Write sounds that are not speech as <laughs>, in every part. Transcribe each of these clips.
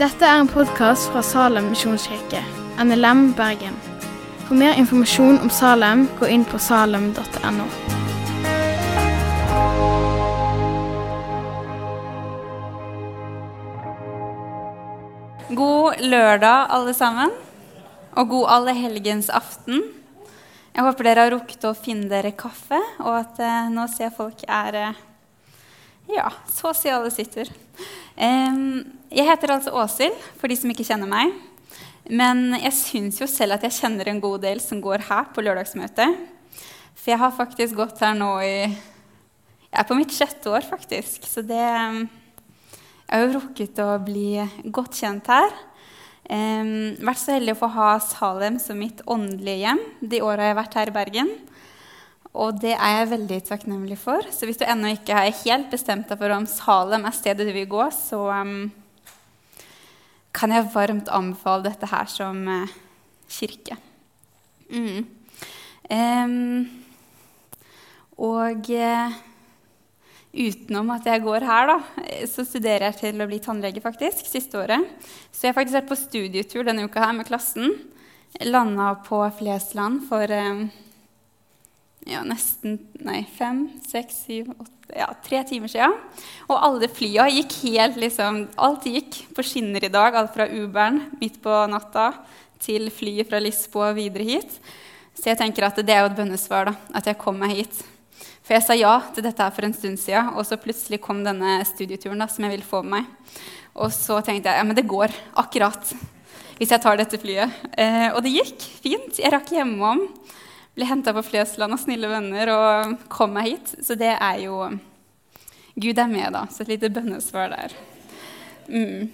Dette er en podkast fra Salem misjonskirke, NLM Bergen. For mer informasjon om Salem, gå inn på salem.no. God lørdag, alle sammen. Og god allehelgensaften. Jeg håper dere har rukket å finne dere kaffe, og at eh, nå ser folk er eh, Ja, så si alle sitter. Jeg heter altså Åshild, for de som ikke kjenner meg. Men jeg syns jo selv at jeg kjenner en god del som går her på lørdagsmøtet. For jeg har faktisk gått her nå i Jeg er på mitt sjette år, faktisk. Så det Jeg har jo rukket å bli godt kjent her. Vært så heldig å få ha Salem som mitt åndelige hjem de åra jeg har vært her i Bergen. Og det er jeg veldig takknemlig for. Så hvis du ennå ikke er helt bestemt deg for om Salem er stedet du vil gå, så um, kan jeg varmt anbefale dette her som uh, kirke. Mm. Um, og uh, utenom at jeg går her, da, så studerer jeg til å bli tannlege faktisk, siste året. Så jeg har faktisk vært på studietur denne uka her med klassen. Landa på Flesland for um, ja, nesten nei, fem, seks, syv, åtte ja, tre timer siden. Og alle flya gikk helt liksom, Alt gikk på skinner i dag. Alt fra Uberen midt på natta til flyet fra Lisboa videre hit. Så jeg tenker at det er jo et bønnesvar, da, at jeg kom meg hit. For jeg sa ja til dette her for en stund siden, og så plutselig kom denne studieturen da, som jeg ville få med meg. Og så tenkte jeg ja, men det går akkurat hvis jeg tar dette flyet. Eh, og det gikk fint. Jeg rakk hjemom. Ble henta på Flesland av snille venner og kom meg hit. Så det er jo Gud er med, da. Så et lite bønnesvar der. Mm.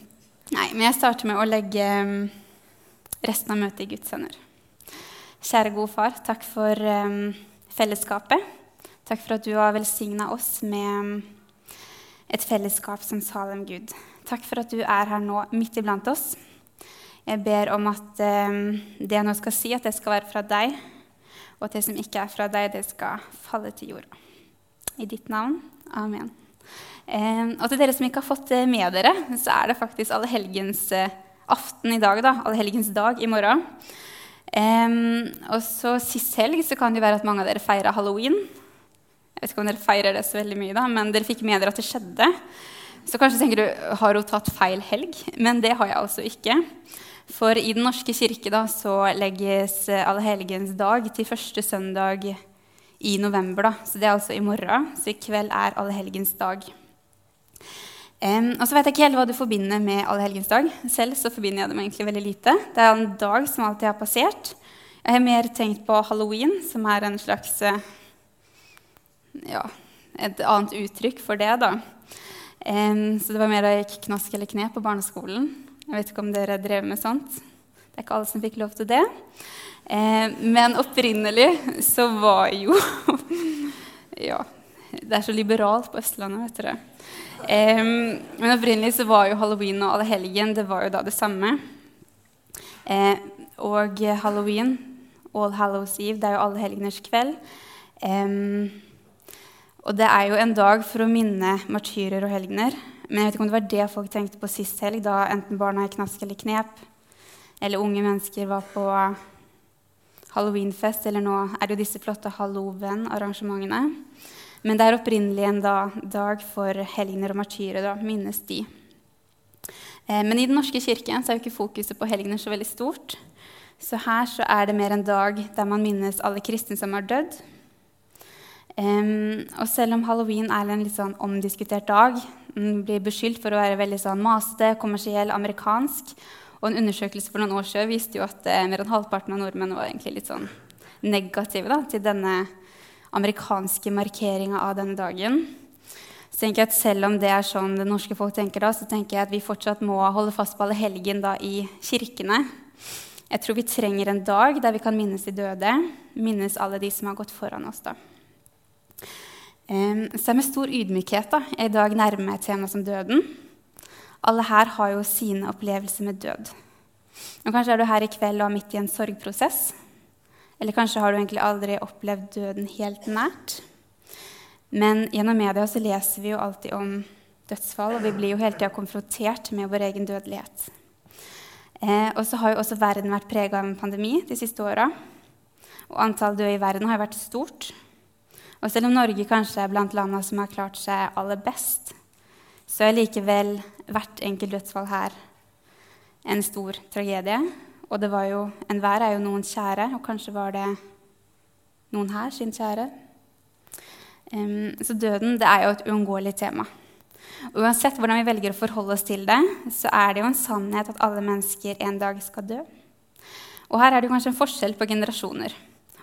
Nei, men jeg starter med å legge mm, resten av møtet i Guds hender. Kjære gode far, takk for um, fellesskapet. Takk for at du har velsigna oss med et fellesskap som Salem Gud. Takk for at du er her nå midt iblant oss. Jeg ber om at um, det jeg nå skal si, at det skal være fra deg, og at det som ikke er fra deg, det skal falle til jorda. I ditt navn. Amen. Eh, og til dere som ikke har fått det med dere, så er det faktisk allehelgens uh, aften i dag. da, Allehelgens dag i morgen. Um, og så Sist helg så kan det være at mange av dere feira halloween. Jeg vet ikke om dere feirer det så veldig mye, da, men dere fikk med dere at det skjedde. Så kanskje tenker du har hun tatt feil helg, men det har jeg altså ikke. For i Den norske kirke da, så legges Allehelgens dag til første søndag i november. Da. Så det er altså i morgen. Så i kveld er Allehelgens dag. Um, og så vet jeg ikke helt hva du forbinder med Allehelgens dag. Selv så forbinder jeg det med egentlig veldig lite. Det er en dag som alltid har passert. Jeg har mer tenkt på halloween, som er en slags ja, et annet uttrykk for det. da. Um, så det var mer da jeg gikk knask eller kne på barneskolen. Jeg vet ikke om dere drev med sånt. Det er ikke alle som fikk lov til det. Eh, men opprinnelig så var jo <laughs> Ja, det er så liberalt på Østlandet, vet dere. Eh, men opprinnelig så var jo halloween og allehelgen det var jo da det samme. og halloween, All Hallows Eve, det er jo allehelgeners kveld. Um, og det er jo en dag for å minne martyrer og helgener. Men jeg vet ikke om det var det folk tenkte på sist helg, da enten barna i knask eller knep, eller unge mennesker var på halloweenfest, eller nå er det jo disse flotte Halloven-arrangementene. Men det er opprinnelig en da, dag for helgener og martyrer. Da minnes de. Eh, men i Den norske kirken er jo ikke fokuset på helgener så veldig stort. Så her så er det mer en dag der man minnes alle kristne som har dødd. Um, og selv om halloween er en litt sånn omdiskutert dag, den blir beskyldt for å være veldig sånn masete, kommersiell, amerikansk, og en undersøkelse for noen år siden viste jo at eh, mer enn halvparten av nordmenn var egentlig litt sånn negative da, til denne amerikanske markeringa av denne dagen. Så tenker jeg at Selv om det er sånn det norske folk tenker da, så tenker jeg at vi fortsatt må holde fast på alle helgen da, i kirkene. Jeg tror vi trenger en dag der vi kan minnes de døde, minnes alle de som har gått foran oss. da. Så med stor ydmykhet da, jeg i dag nærmer meg et tema som døden. Alle her har jo sine opplevelser med død. Og Kanskje er du her i kveld og er midt i en sorgprosess. Eller kanskje har du egentlig aldri opplevd døden helt nært. Men gjennom media så leser vi jo alltid om dødsfall, og vi blir jo hele tida konfrontert med vår egen dødelighet. Eh, og så har jo også verden vært prega av en pandemi de siste åra. Og antall døde i verden har jo vært stort. Og selv om Norge kanskje er blant landene som har klart seg aller best, så er likevel hvert enkelt dødsfall her en stor tragedie. Og det var jo, enhver er jo noen kjære, og kanskje var det noen her sin kjære. Um, så døden det er jo et uunngåelig tema. Og uansett hvordan vi velger å forholde oss til det, så er det jo en sannhet at alle mennesker en dag skal dø. Og her er det jo kanskje en forskjell på generasjoner.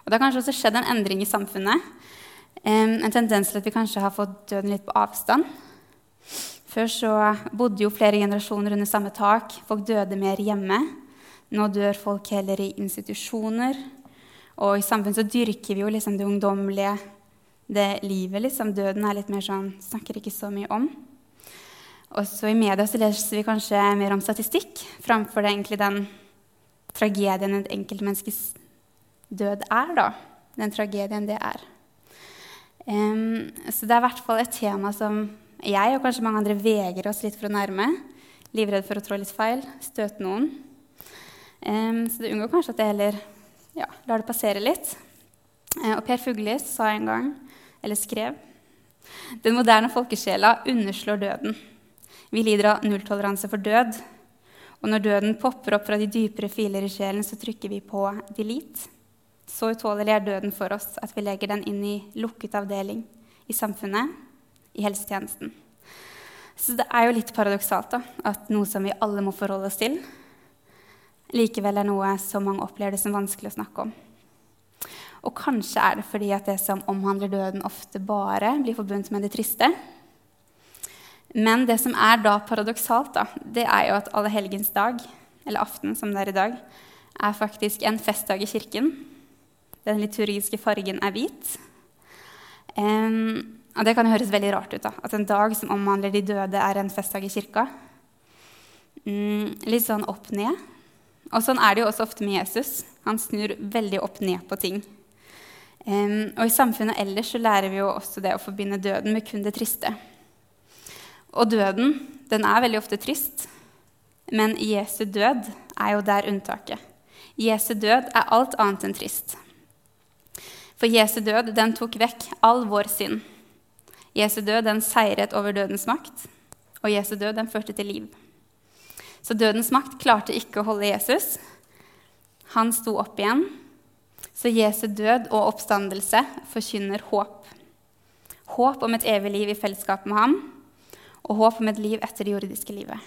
Og det har kanskje også skjedd en endring i samfunnet. En tendens til at vi kanskje har fått døden litt på avstand. Før så bodde jo flere generasjoner under samme tak. Folk døde mer hjemme. Nå dør folk heller i institusjoner. Og i samfunnet så dyrker vi jo liksom det ungdommelige, det livet. liksom. Døden er litt mer sånn Snakker ikke så mye om. Og så i media så leser vi kanskje mer om statistikk framfor egentlig den tragedien et enkeltmenneskes død er, da. Den tragedien det er. Så det er i hvert fall et tema som jeg og kanskje mange andre vegrer oss litt for å nærme. Livredd for å trå litt feil, støte noen. Så det unngår kanskje at jeg heller ja, lar det passere litt. Uh, og Per Fuglis sa en gang, eller skrev, den moderne folkesjela underslår døden. Vi lider av nulltoleranse for død. Og når døden popper opp fra de dypere filer i sjelen, så trykker vi på delete. Så utålelig er døden for oss at vi legger den inn i lukket avdeling i samfunnet, i helsetjenesten. Så det er jo litt paradoksalt da, at noe som vi alle må forholde oss til, likevel er noe som mange opplever det som vanskelig å snakke om. Og kanskje er det fordi at det som omhandler døden, ofte bare blir forbundet med det triste. Men det som er da paradoksalt, da, det er jo at allehelgens dag, eller aften som det er i dag, er faktisk en festdag i kirken. Den liturgiske fargen er hvit. Um, og det kan høres veldig rart ut. da, At en dag som omhandler de døde, er en festdag i kirka. Mm, litt sånn opp ned. Og sånn er det jo også ofte med Jesus. Han snur veldig opp ned på ting. Um, og i samfunnet ellers så lærer vi jo også det å forbinde døden med kun det triste. Og døden, den er veldig ofte trist. Men Jesu død er jo der unntaket. Jesu død er alt annet enn trist. For Jesu død, den tok vekk all vår synd. Jesu død den seiret over dødens makt, og Jesu død den førte til liv. Så dødens makt klarte ikke å holde Jesus. Han sto opp igjen. Så Jesu død og oppstandelse forkynner håp. Håp om et evig liv i fellesskap med ham, og håp om et liv etter det jordiske livet.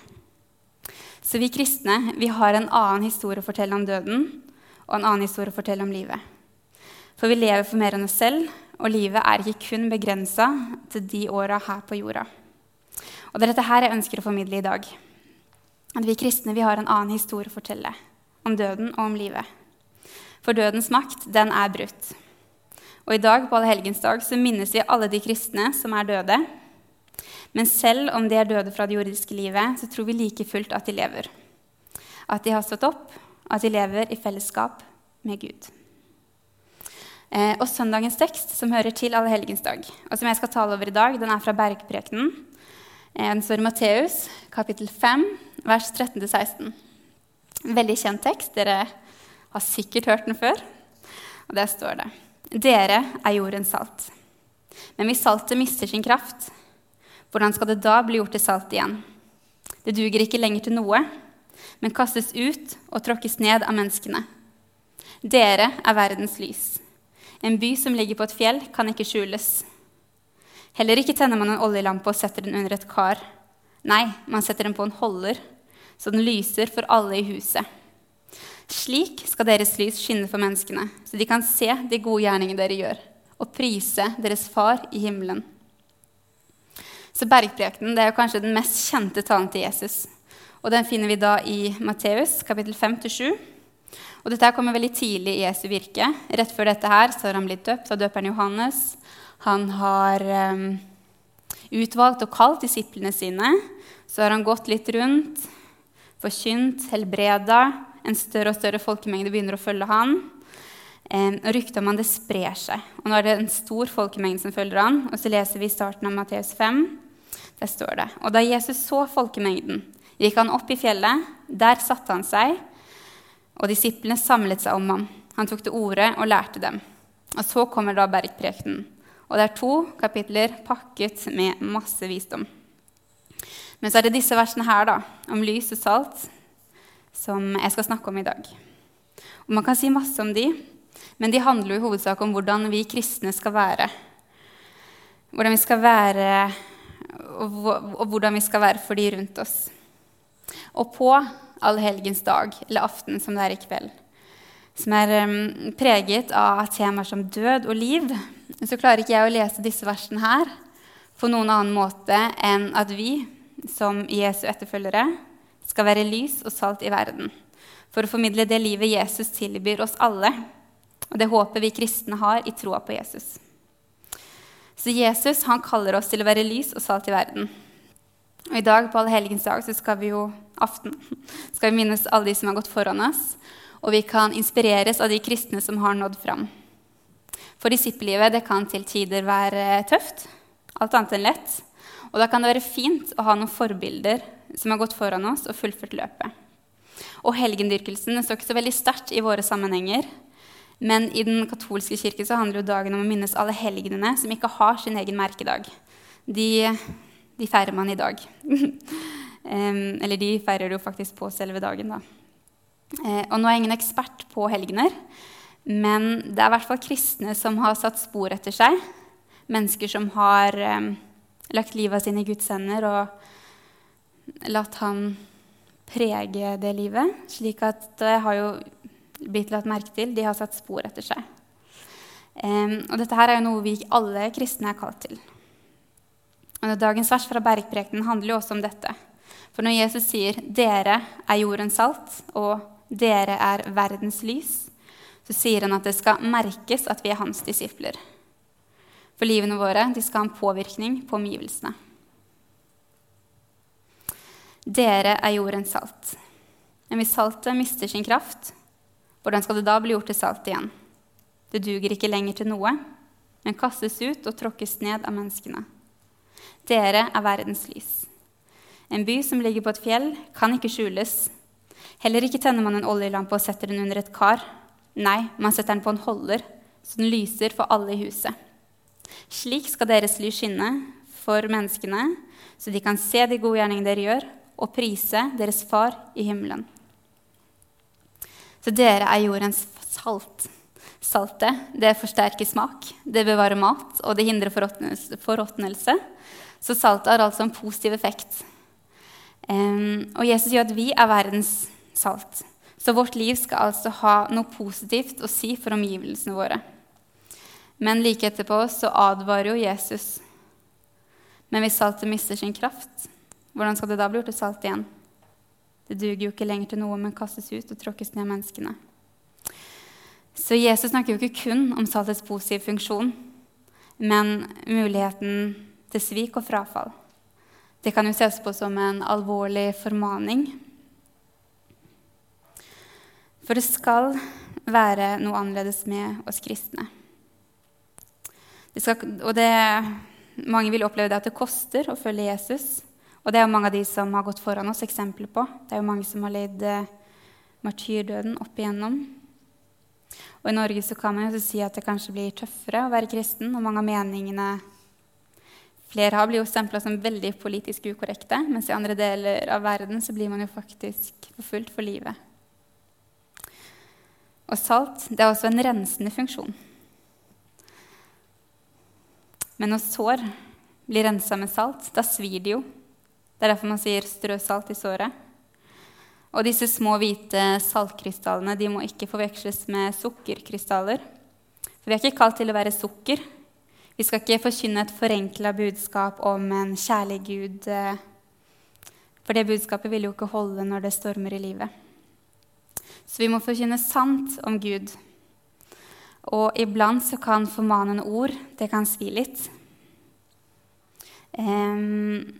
Så vi kristne vi har en annen historie å fortelle om døden og en annen historie å fortelle om livet. For vi lever for mer enn oss selv, og livet er ikke kun begrensa til de åra her på jorda. Og det er dette her jeg ønsker å formidle i dag. At vi kristne vi har en annen historie å fortelle om døden og om livet. For dødens makt, den er brutt. Og i dag på Allehelgensdag så minnes vi alle de kristne som er døde. Men selv om de er døde fra det jordiske livet, så tror vi like fullt at de lever. At de har stått opp, og at de lever i fellesskap med Gud. Eh, og søndagens tekst, som hører til allehelgensdag, og som jeg skal tale over i dag, den er fra Bergprekenen. Eh, den står i Matteus, kapittel 5, vers 13-16. Veldig kjent tekst. Dere har sikkert hørt den før. Og der står det Dere er jordens salt. Men hvis saltet mister sin kraft, hvordan skal det da bli gjort til salt igjen? Det duger ikke lenger til noe, men kastes ut og tråkkes ned av menneskene. Dere er verdens lys. En by som ligger på et fjell, kan ikke skjules. Heller ikke tenner man en oljelampe og setter den under et kar. Nei, man setter den på en holder, så den lyser for alle i huset. Slik skal deres lys skinne for menneskene, så de kan se de gode gjerningene dere gjør, og prise deres far i himmelen. Så Bergprekenen er jo kanskje den mest kjente talen til Jesus. Og Den finner vi da i Matteus kapittel 5-7. Og dette kommer veldig tidlig i Jesu virke. Rett før dette her så har han blitt døpt av døperen Johannes. Han har um, utvalgt og kalt disiplene sine. Så har han gått litt rundt, forkynt, helbreda. En større og større folkemengde begynner å følge han. Um, ryktet om han det sprer seg. Og nå er det en stor folkemengde som følger han. Og så leser vi starten av Matteus 5. Der står det Og da Jesus så folkemengden, gikk han opp i fjellet. Der satte han seg, og disiplene samlet seg om ham. Han tok til orde og lærte dem. Og så kommer da bergprekenen. Og det er to kapitler pakket med masse visdom. Men så er det disse versene her, da, om lys og salt, som jeg skal snakke om i dag. Og Man kan si masse om de, men de handler jo i hovedsak om hvordan vi kristne skal være. Hvordan vi skal være, og hvordan vi skal være for de rundt oss. Og på allhelgens dag, eller aften som det er i kveld, som er um, preget av temaer som død og liv, så klarer ikke jeg å lese disse versene her på noen annen måte enn at vi, som Jesu etterfølgere, skal være lys og salt i verden for å formidle det livet Jesus tilbyr oss alle, og det håpet vi kristne har i troa på Jesus. Så Jesus han kaller oss til å være lys og salt i verden. Og I dag på Allhelgens dag så skal vi jo aften, <laughs> skal vi minnes alle de som har gått foran oss, og vi kan inspireres av de kristne som har nådd fram. For disippellivet det kan til tider være tøft, alt annet enn lett. Og da kan det være fint å ha noen forbilder som har gått foran oss og fullført løpet. Og helgendyrkelsen står ikke så veldig sterkt i våre sammenhenger. Men i den katolske kirke så handler jo dagen om å minnes alle helgenene som ikke har sin egen merkedag. De, de feirer man i dag. <laughs> eller de feirer jo faktisk på selve dagen, da. Uh, og nå er jeg ingen ekspert på helgener, men det er i hvert fall kristne som har satt spor etter seg. Mennesker som har lagt livet sine i Guds hender og latt Han prege det livet. Slik at det har jo blitt lagt merke til. De har satt spor etter seg. Og dette her er jo noe vi alle kristne er kalt til. Og Dagens vers fra Bergprekenen handler jo også om dette. For når Jesus sier 'dere er jordens salt', og 'dere er verdens lys', så sier han at det skal merkes at vi er hans disipler. For livene våre skal ha en påvirkning på omgivelsene. Dere er jordens salt. Men hvis saltet mister sin kraft, hvordan skal det da bli gjort til salt igjen? Det duger ikke lenger til noe, men kastes ut og tråkkes ned av menneskene. Dere er verdens lys. En by som ligger på et fjell, kan ikke skjules. Heller ikke tenner man en oljelampe og setter den under et kar. Nei, man setter den på en holder, så den lyser for alle i huset. Slik skal deres lys skinne for menneskene, så de kan se de gode gjerningene dere gjør, og prise deres Far i himmelen. Så dere er jordens salt. Saltet det forsterker smak, det bevarer mat, og det hindrer forråtnelse. Så saltet har altså en positiv effekt. Og Jesus sier at vi er verdens salt. Så vårt liv skal altså ha noe positivt å si for omgivelsene våre. Men like etterpå så advarer jo Jesus. Men hvis saltet mister sin kraft, hvordan skal det da bli gjort til salt igjen? Det duger jo ikke lenger til noe, men kastes ut og tråkkes ned av menneskene. Så Jesus snakker jo ikke kun om saltets positive funksjon, men muligheten til svik og frafall. Det kan jo ses på som en alvorlig formaning for det skal være noe annerledes med oss kristne. Det skal, og det, mange vil oppleve det at det koster å følge Jesus. Og det er jo mange av de som har gått foran oss, eksempler på. Det er jo mange som har lidd eh, martyrdøden opp igjennom. Og I Norge så kan man jo si at det kanskje blir tøffere å være kristen. Og mange av meningene Flere har blitt jo stempla som veldig politisk ukorrekte, mens i andre deler av verden så blir man jo faktisk forfulgt for livet. Og salt det er også en rensende funksjon. Men når sår blir rensa med salt, da svir det jo. Det er derfor man sier 'strø salt i såret'. Og disse små, hvite saltkrystallene de må ikke forveksles med sukkerkrystaller. For vi er ikke kalt til å være sukker. Vi skal ikke forkynne et forenkla budskap om en kjærlig Gud. Eh, for det budskapet vil jo ikke holde når det stormer i livet. Så vi må forkynne sant om Gud. Og iblant så kan formanende ord det kan svi litt. Um,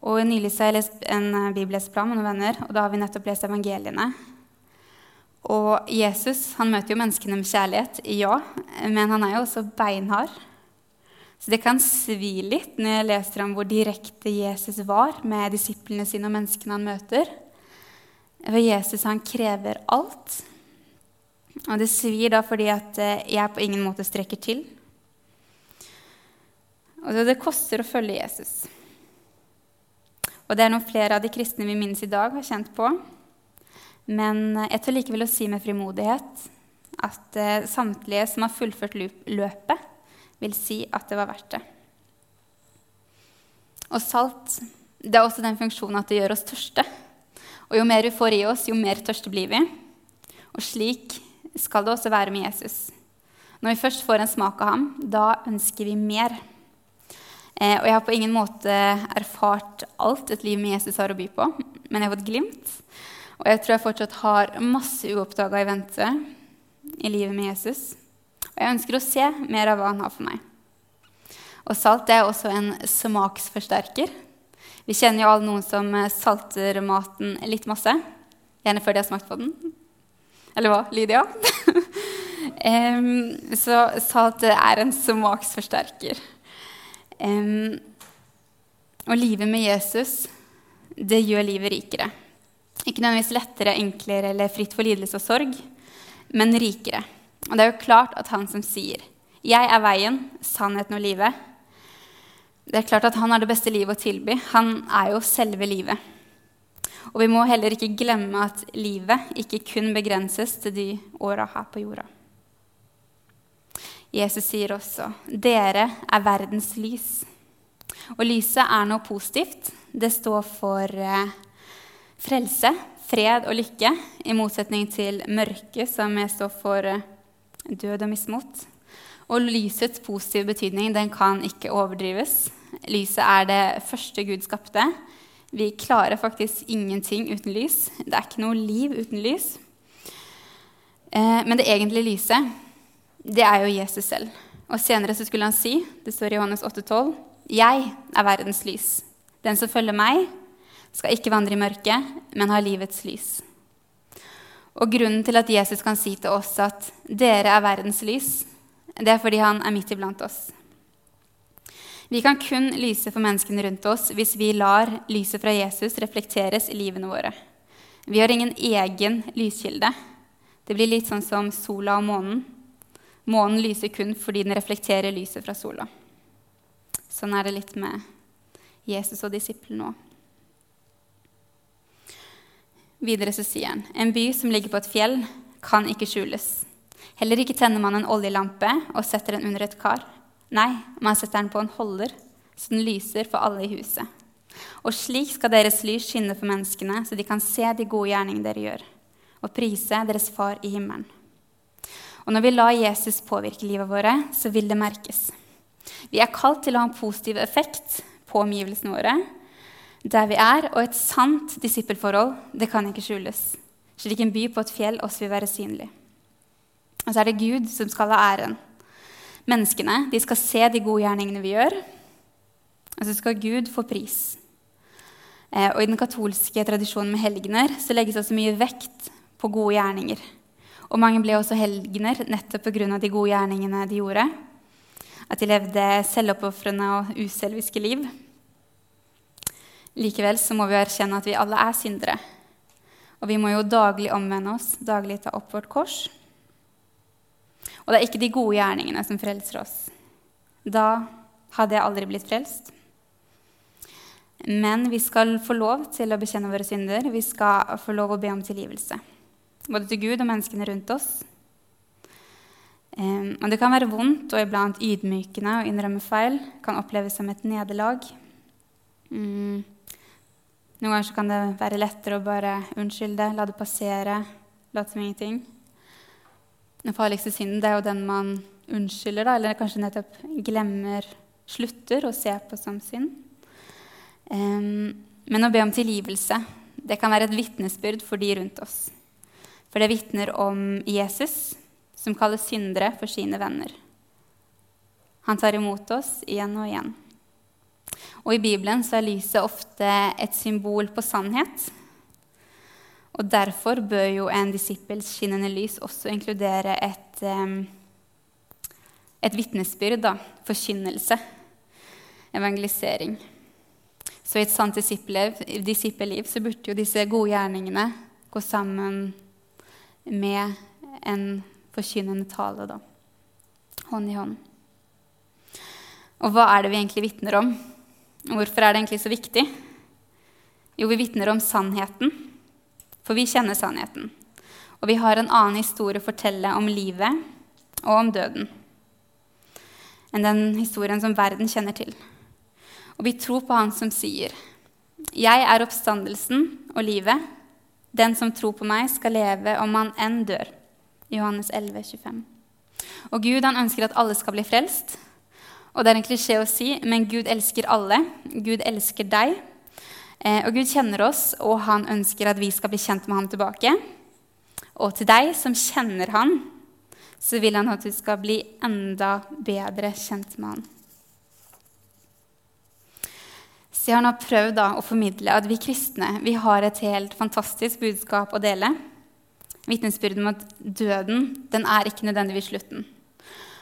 og Nylig har jeg lest en bibelleseplan med noen venner, og da har vi nettopp lest evangeliene. Og Jesus han møter jo menneskene med kjærlighet, ja, men han er jo også beinhard. Så det kan svi litt når jeg leser om hvor direkte Jesus var med disiplene sine og menneskene han møter. For Jesus han krever alt. Og det svir da fordi at eh, jeg på ingen måte strekker til. Og det, det koster å følge Jesus. Og det er noe flere av de kristne vi minnes i dag, har kjent på. Men eh, jeg tør likevel å si med frimodighet at eh, samtlige som har fullført løpet, vil si at det var verdt det. Og salt det er også den funksjonen at det gjør oss tørste. Og jo mer vi får i oss, jo mer tørste blir vi. Og slik skal det også være med Jesus. Når vi først får en smak av ham, da ønsker vi mer. Eh, og jeg har på ingen måte erfart alt et liv med Jesus har å by på, men jeg har fått glimt. Og jeg tror jeg fortsatt har masse uoppdaga i vente i livet med Jesus. Og jeg ønsker å se mer av hva han har for meg. Og salt er også en smaksforsterker. Vi kjenner jo alle noen som salter maten litt masse. Gjerne før de har smakt på den. Eller hva, Lydia? <laughs> um, så salt er en smaksforsterker. Um, og livet med Jesus, det gjør livet rikere. Ikke nødvendigvis lettere, enklere eller fritt for lidelse og sorg, men rikere. Og det er jo klart at han som sier 'Jeg er veien, sannheten og livet', det er klart at han har det beste livet å tilby. Han er jo selve livet. Og vi må heller ikke glemme at livet ikke kun begrenses til de åra her på jorda. Jesus sier også 'Dere er verdens lys'. Og lyset er noe positivt. Det står for eh, frelse, fred og lykke, i motsetning til mørke, som står for eh, død og mismot. Og lysets positive betydning den kan ikke overdrives. Lyset er det første Gud skapte. Vi klarer faktisk ingenting uten lys. Det er ikke noe liv uten lys. Eh, men det egentlige lyset, det er jo Jesus selv. Og senere så skulle han si, det står i Johannes 8,12, 'Jeg er verdens lys'. Den som følger meg, skal ikke vandre i mørket, men ha livets lys. Og grunnen til at Jesus kan si til oss at 'dere er verdens lys', det er fordi han er midt iblant oss. Vi kan kun lyse for menneskene rundt oss hvis vi lar lyset fra Jesus reflekteres i livene våre. Vi har ingen egen lyskilde. Det blir litt sånn som sola og månen. Månen lyser kun fordi den reflekterer lyset fra sola. Sånn er det litt med Jesus og disiplene òg. Videre så sier han en by som ligger på et fjell, kan ikke skjules. Heller ikke tenner man en oljelampe og setter den under et kar. Nei, man setter den på en holder, så den lyser for alle i huset. Og slik skal deres lys skinne for menneskene, så de kan se de gode gjerningene dere gjør, og prise deres Far i himmelen. Og når vi lar Jesus påvirke livet våre, så vil det merkes. Vi er kalt til å ha en positiv effekt på omgivelsene våre, der vi er, og et sant disippelforhold, det kan ikke skjules. Slik en by på et fjell også vil være synlig. Og så er det Gud som skal ha æren. Menneskene de skal se de gode gjerningene vi gjør, og så skal Gud få pris. Eh, og I den katolske tradisjonen med helgener så legges også mye vekt på gode gjerninger. Og mange ble også helgener nettopp pga. de gode gjerningene de gjorde. At de levde selvoppofrende og uselviske liv. Likevel så må vi erkjenne at vi alle er syndere. Og vi må jo daglig omvende oss, daglig ta opp vårt kors. Og det er ikke de gode gjerningene som frelser oss. Da hadde jeg aldri blitt frelst. Men vi skal få lov til å bekjenne våre synder. Vi skal få lov å be om tilgivelse. Både til Gud og menneskene rundt oss. Og det kan være vondt og iblant ydmykende å innrømme feil. Kan oppleves som et nederlag. Mm. Noen ganger kan det være lettere å bare unnskylde, la det passere, late som ingenting. Den farligste synden er jo den man unnskylder, da, eller kanskje nettopp glemmer, slutter å se på som synd. Men å be om tilgivelse det kan være et vitnesbyrd for de rundt oss. For det vitner om Jesus, som kaller syndere for sine venner. Han tar imot oss igjen og igjen. Og i Bibelen så er lyset ofte et symbol på sannhet. Og derfor bør jo en disippels skinnende lys også inkludere et, et vitnesbyrd, forkynnelse, evangelisering. Så i et sant disippelliv så burde jo disse gode gjerningene gå sammen med en forkynnende tale, da. Hånd i hånd. Og hva er det vi egentlig vitner om? Hvorfor er det egentlig så viktig? Jo, vi vitner om sannheten, for vi kjenner sannheten. Og vi har en annen historie å fortelle om livet og om døden enn den historien som verden kjenner til. Og vi tror på Han som sier, 'Jeg er oppstandelsen og livet.' 'Den som tror på meg, skal leve om han enn dør.' Johannes 11, 25. Og Gud han ønsker at alle skal bli frelst. Og det er en klisjé å si, men Gud elsker alle. Gud elsker deg. Eh, og Gud kjenner oss, og han ønsker at vi skal bli kjent med ham tilbake. Og til deg som kjenner han, så vil han at du skal bli enda bedre kjent med han. Så jeg har nå prøvd da, å formidle at vi kristne vi har et helt fantastisk budskap å dele. Vitnesbyrdet om at døden den er ikke nødvendigvis slutten.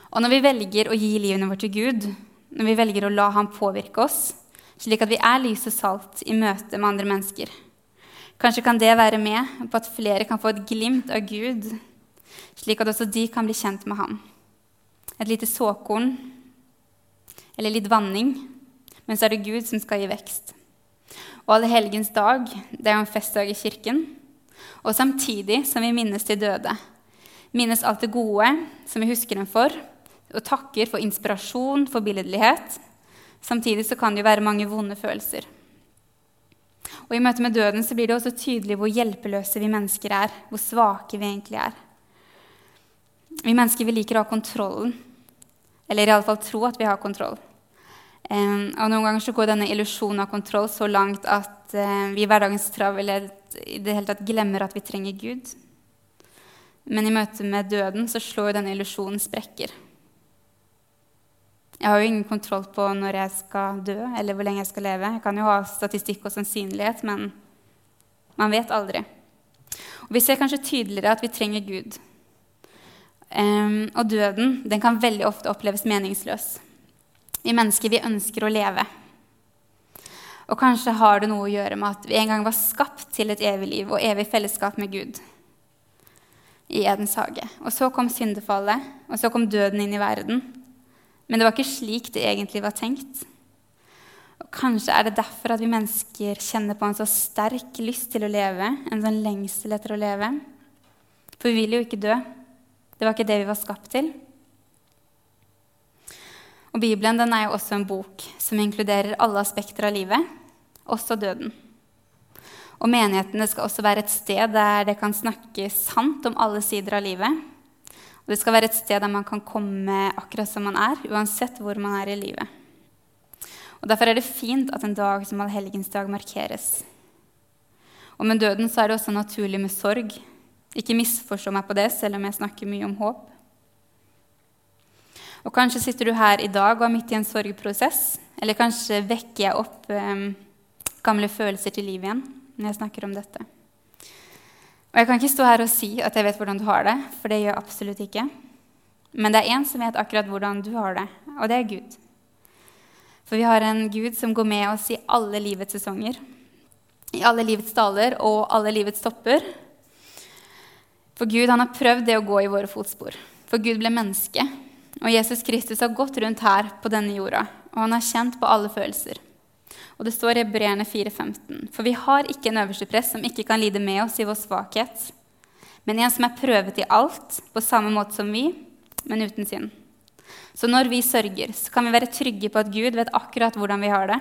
Og når vi velger å gi livene våre til Gud, når vi velger å la Ham påvirke oss, slik at vi er lys og salt i møte med andre mennesker, kanskje kan det være med på at flere kan få et glimt av Gud, slik at også de kan bli kjent med Ham. Et lite såkorn eller litt vanning, men så er det Gud som skal gi vekst. Og alle helgens dag, det er jo en festdag i kirken. Og samtidig som vi minnes de døde, minnes alt det gode som vi husker dem for, og takker for inspirasjon, for billedlighet. Samtidig så kan det jo være mange vonde følelser. Og I møte med døden så blir det også tydelig hvor hjelpeløse vi mennesker er. Hvor svake vi egentlig er. Vi mennesker vi liker å ha kontrollen. Eller iallfall tro at vi har kontroll. Og Noen ganger så går denne illusjonen av kontroll så langt at uh, vi i hverdagens travelhet i det hele tatt glemmer at vi trenger Gud. Men i møte med døden så slår denne illusjonen sprekker. Jeg har jo ingen kontroll på når jeg skal dø, eller hvor lenge jeg skal leve. Jeg kan jo ha statistikk og sannsynlighet, men man vet aldri. Og Vi ser kanskje tydeligere at vi trenger Gud. Um, og døden den kan veldig ofte oppleves meningsløs. Vi mennesker vi ønsker å leve. Og kanskje har det noe å gjøre med at vi en gang var skapt til et evig liv og evig fellesskap med Gud i Edens hage. Og så kom syndefallet, og så kom døden inn i verden. Men det var ikke slik det egentlig var tenkt. Og Kanskje er det derfor at vi mennesker kjenner på en så sterk lyst til å leve, en sånn lengsel etter å leve. For vi vil jo ikke dø. Det var ikke det vi var skapt til. Og Bibelen er jo også en bok som inkluderer alle aspekter av livet, også døden. Og menighetene skal også være et sted der det kan snakkes sant om alle sider av livet. Og det skal være et sted der man kan komme akkurat som man er, uansett hvor man er i livet. Og Derfor er det fint at en dag som allhelgensdag markeres. Og med døden så er det også naturlig med sorg. Ikke misforstå meg på det, selv om jeg snakker mye om håp. Og Kanskje sitter du her i dag og er midt i en sorgprosess. Eller kanskje vekker jeg opp eh, gamle følelser til liv igjen når jeg snakker om dette. Og Jeg kan ikke stå her og si at jeg vet hvordan du har det, for det gjør jeg absolutt ikke. Men det er én som vet akkurat hvordan du har det, og det er Gud. For vi har en Gud som går med oss i alle livets sesonger. I alle livets daler og alle livets topper. For Gud han har prøvd det å gå i våre fotspor. For Gud ble menneske. Og Jesus Kristus har gått rundt her på denne jorda, og han har kjent på alle følelser. Og det står i Hebreerne 4,15.: For vi har ikke en øverste press som ikke kan lide med oss i vår svakhet, men en som er prøvet i alt, på samme måte som vi, men uten synd. Så når vi sørger, så kan vi være trygge på at Gud vet akkurat hvordan vi har det.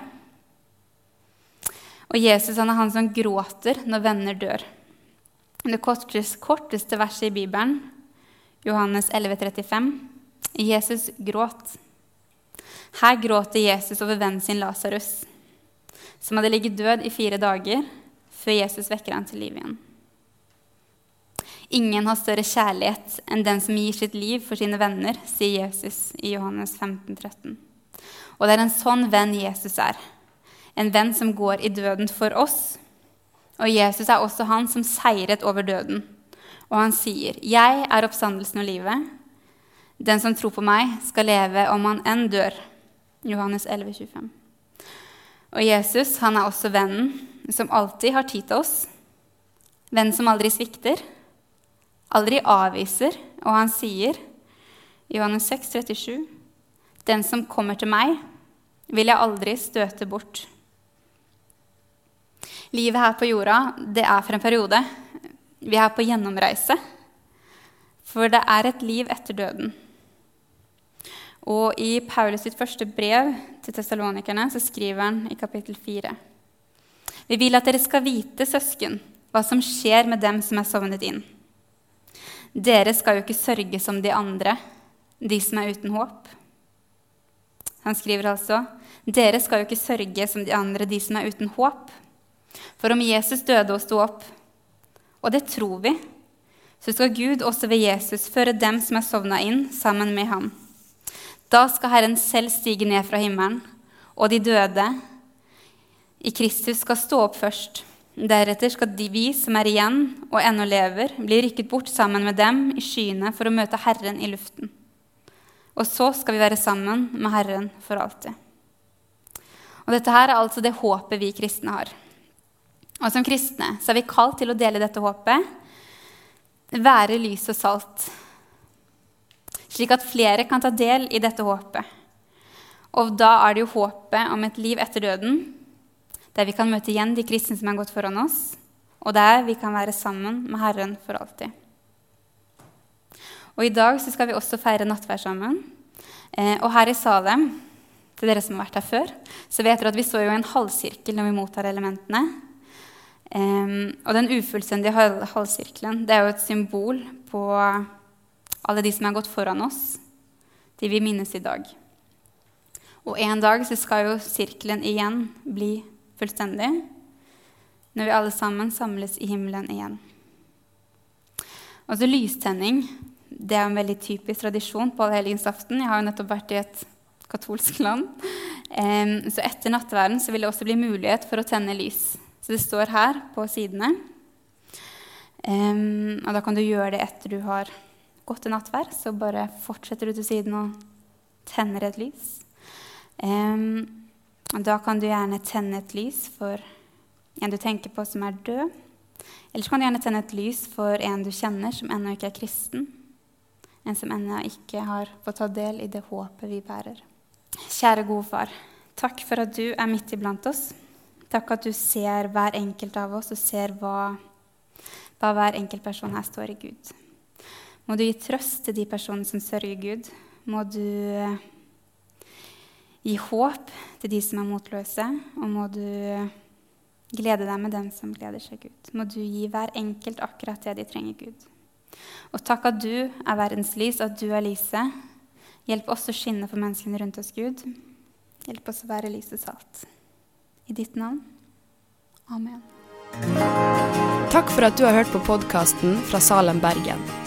Og Jesus han er han som gråter når venner dør. Det korteste verset i Bibelen, Johannes 11,35, Jesus gråt. Her gråter Jesus over vennen sin Lasarus som hadde ligget død i fire dager før Jesus vekker han til liv igjen. Ingen har større kjærlighet enn den som gir sitt liv for sine venner, sier Jesus i Johannes 15, 13. Og det er en sånn venn Jesus er. En venn som går i døden for oss. Og Jesus er også han som seiret over døden. Og han sier, 'Jeg er oppstandelsen og livet.' 'Den som tror på meg, skal leve om han enn dør.' Johannes 11, 25. Og Jesus han er også vennen som alltid har tid til oss. Vennen som aldri svikter, aldri avviser, og han sier, i Johannes 6, 37, 'Den som kommer til meg, vil jeg aldri støte bort.' Livet her på jorda, det er for en periode. Vi er på gjennomreise. For det er et liv etter døden. Og i Paulus sitt første brev til testalonikerne så skriver han i kapittel 4.: Vi vil at dere skal vite, søsken, hva som skjer med dem som er sovnet inn. Dere skal jo ikke sørge som de andre, de som er uten håp. Han skriver altså dere skal jo ikke sørge som de andre, de som er uten håp. For om Jesus døde og sto opp, og det tror vi, så skal Gud også ved Jesus føre dem som er sovna inn, sammen med ham. Da skal Herren selv stige ned fra himmelen, og de døde i Kristus skal stå opp først. Deretter skal de vi som er igjen og ennå lever, bli rykket bort sammen med dem i skyene for å møte Herren i luften. Og så skal vi være sammen med Herren for alltid. Og Dette her er altså det håpet vi kristne har. Og som kristne så er vi kalt til å dele dette håpet, være lys og salt, slik at flere kan ta del i dette håpet. Og da er det jo håpet om et liv etter døden, der vi kan møte igjen de kristne som er gått foran oss, og der vi kan være sammen med Herren for alltid. Og I dag så skal vi også feire nattverd sammen. Eh, og her i Salem, til dere som har vært her før, så vet dere at vi står jo i en halvsirkel når vi mottar elementene. Eh, og den ufullstendige halvsirkelen det er jo et symbol på alle de som har gått foran oss, de vi minnes i dag. Og en dag så skal jo sirkelen igjen bli fullstendig, når vi alle sammen samles i himmelen igjen. Altså Lystenning det er en veldig typisk tradisjon på allhelgensaften. Jeg har jo nettopp vært i et katolsk land. Så etter nattverden så vil det også bli mulighet for å tenne lys. Så det står her på sidene. Og da kan du gjøre det etter du har gått til nattvær, Så bare fortsetter du til siden og tenner et lys. Um, da kan du gjerne tenne et lys for en du tenker på som er død. Eller så kan du gjerne tenne et lys for en du kjenner som ennå ikke er kristen. En som ennå ikke har fått ta del i det håpet vi bærer. Kjære gode far, takk for at du er midt iblant oss. Takk at du ser hver enkelt av oss og ser hva, hva hver enkelt person her står i Gud. Må du gi trøst til de personene som sørger Gud. Må du gi håp til de som er motløse, og må du glede deg med den som gleder seg, Gud. Må du gi hver enkelt akkurat det de trenger, Gud. Og takk at du er verdens lys, at du er lyset. Hjelp oss å skinne for menneskene rundt oss, Gud. Hjelp oss å være lysets salt. I ditt navn. Amen. Takk for at du har hørt på podkasten fra Salem, Bergen.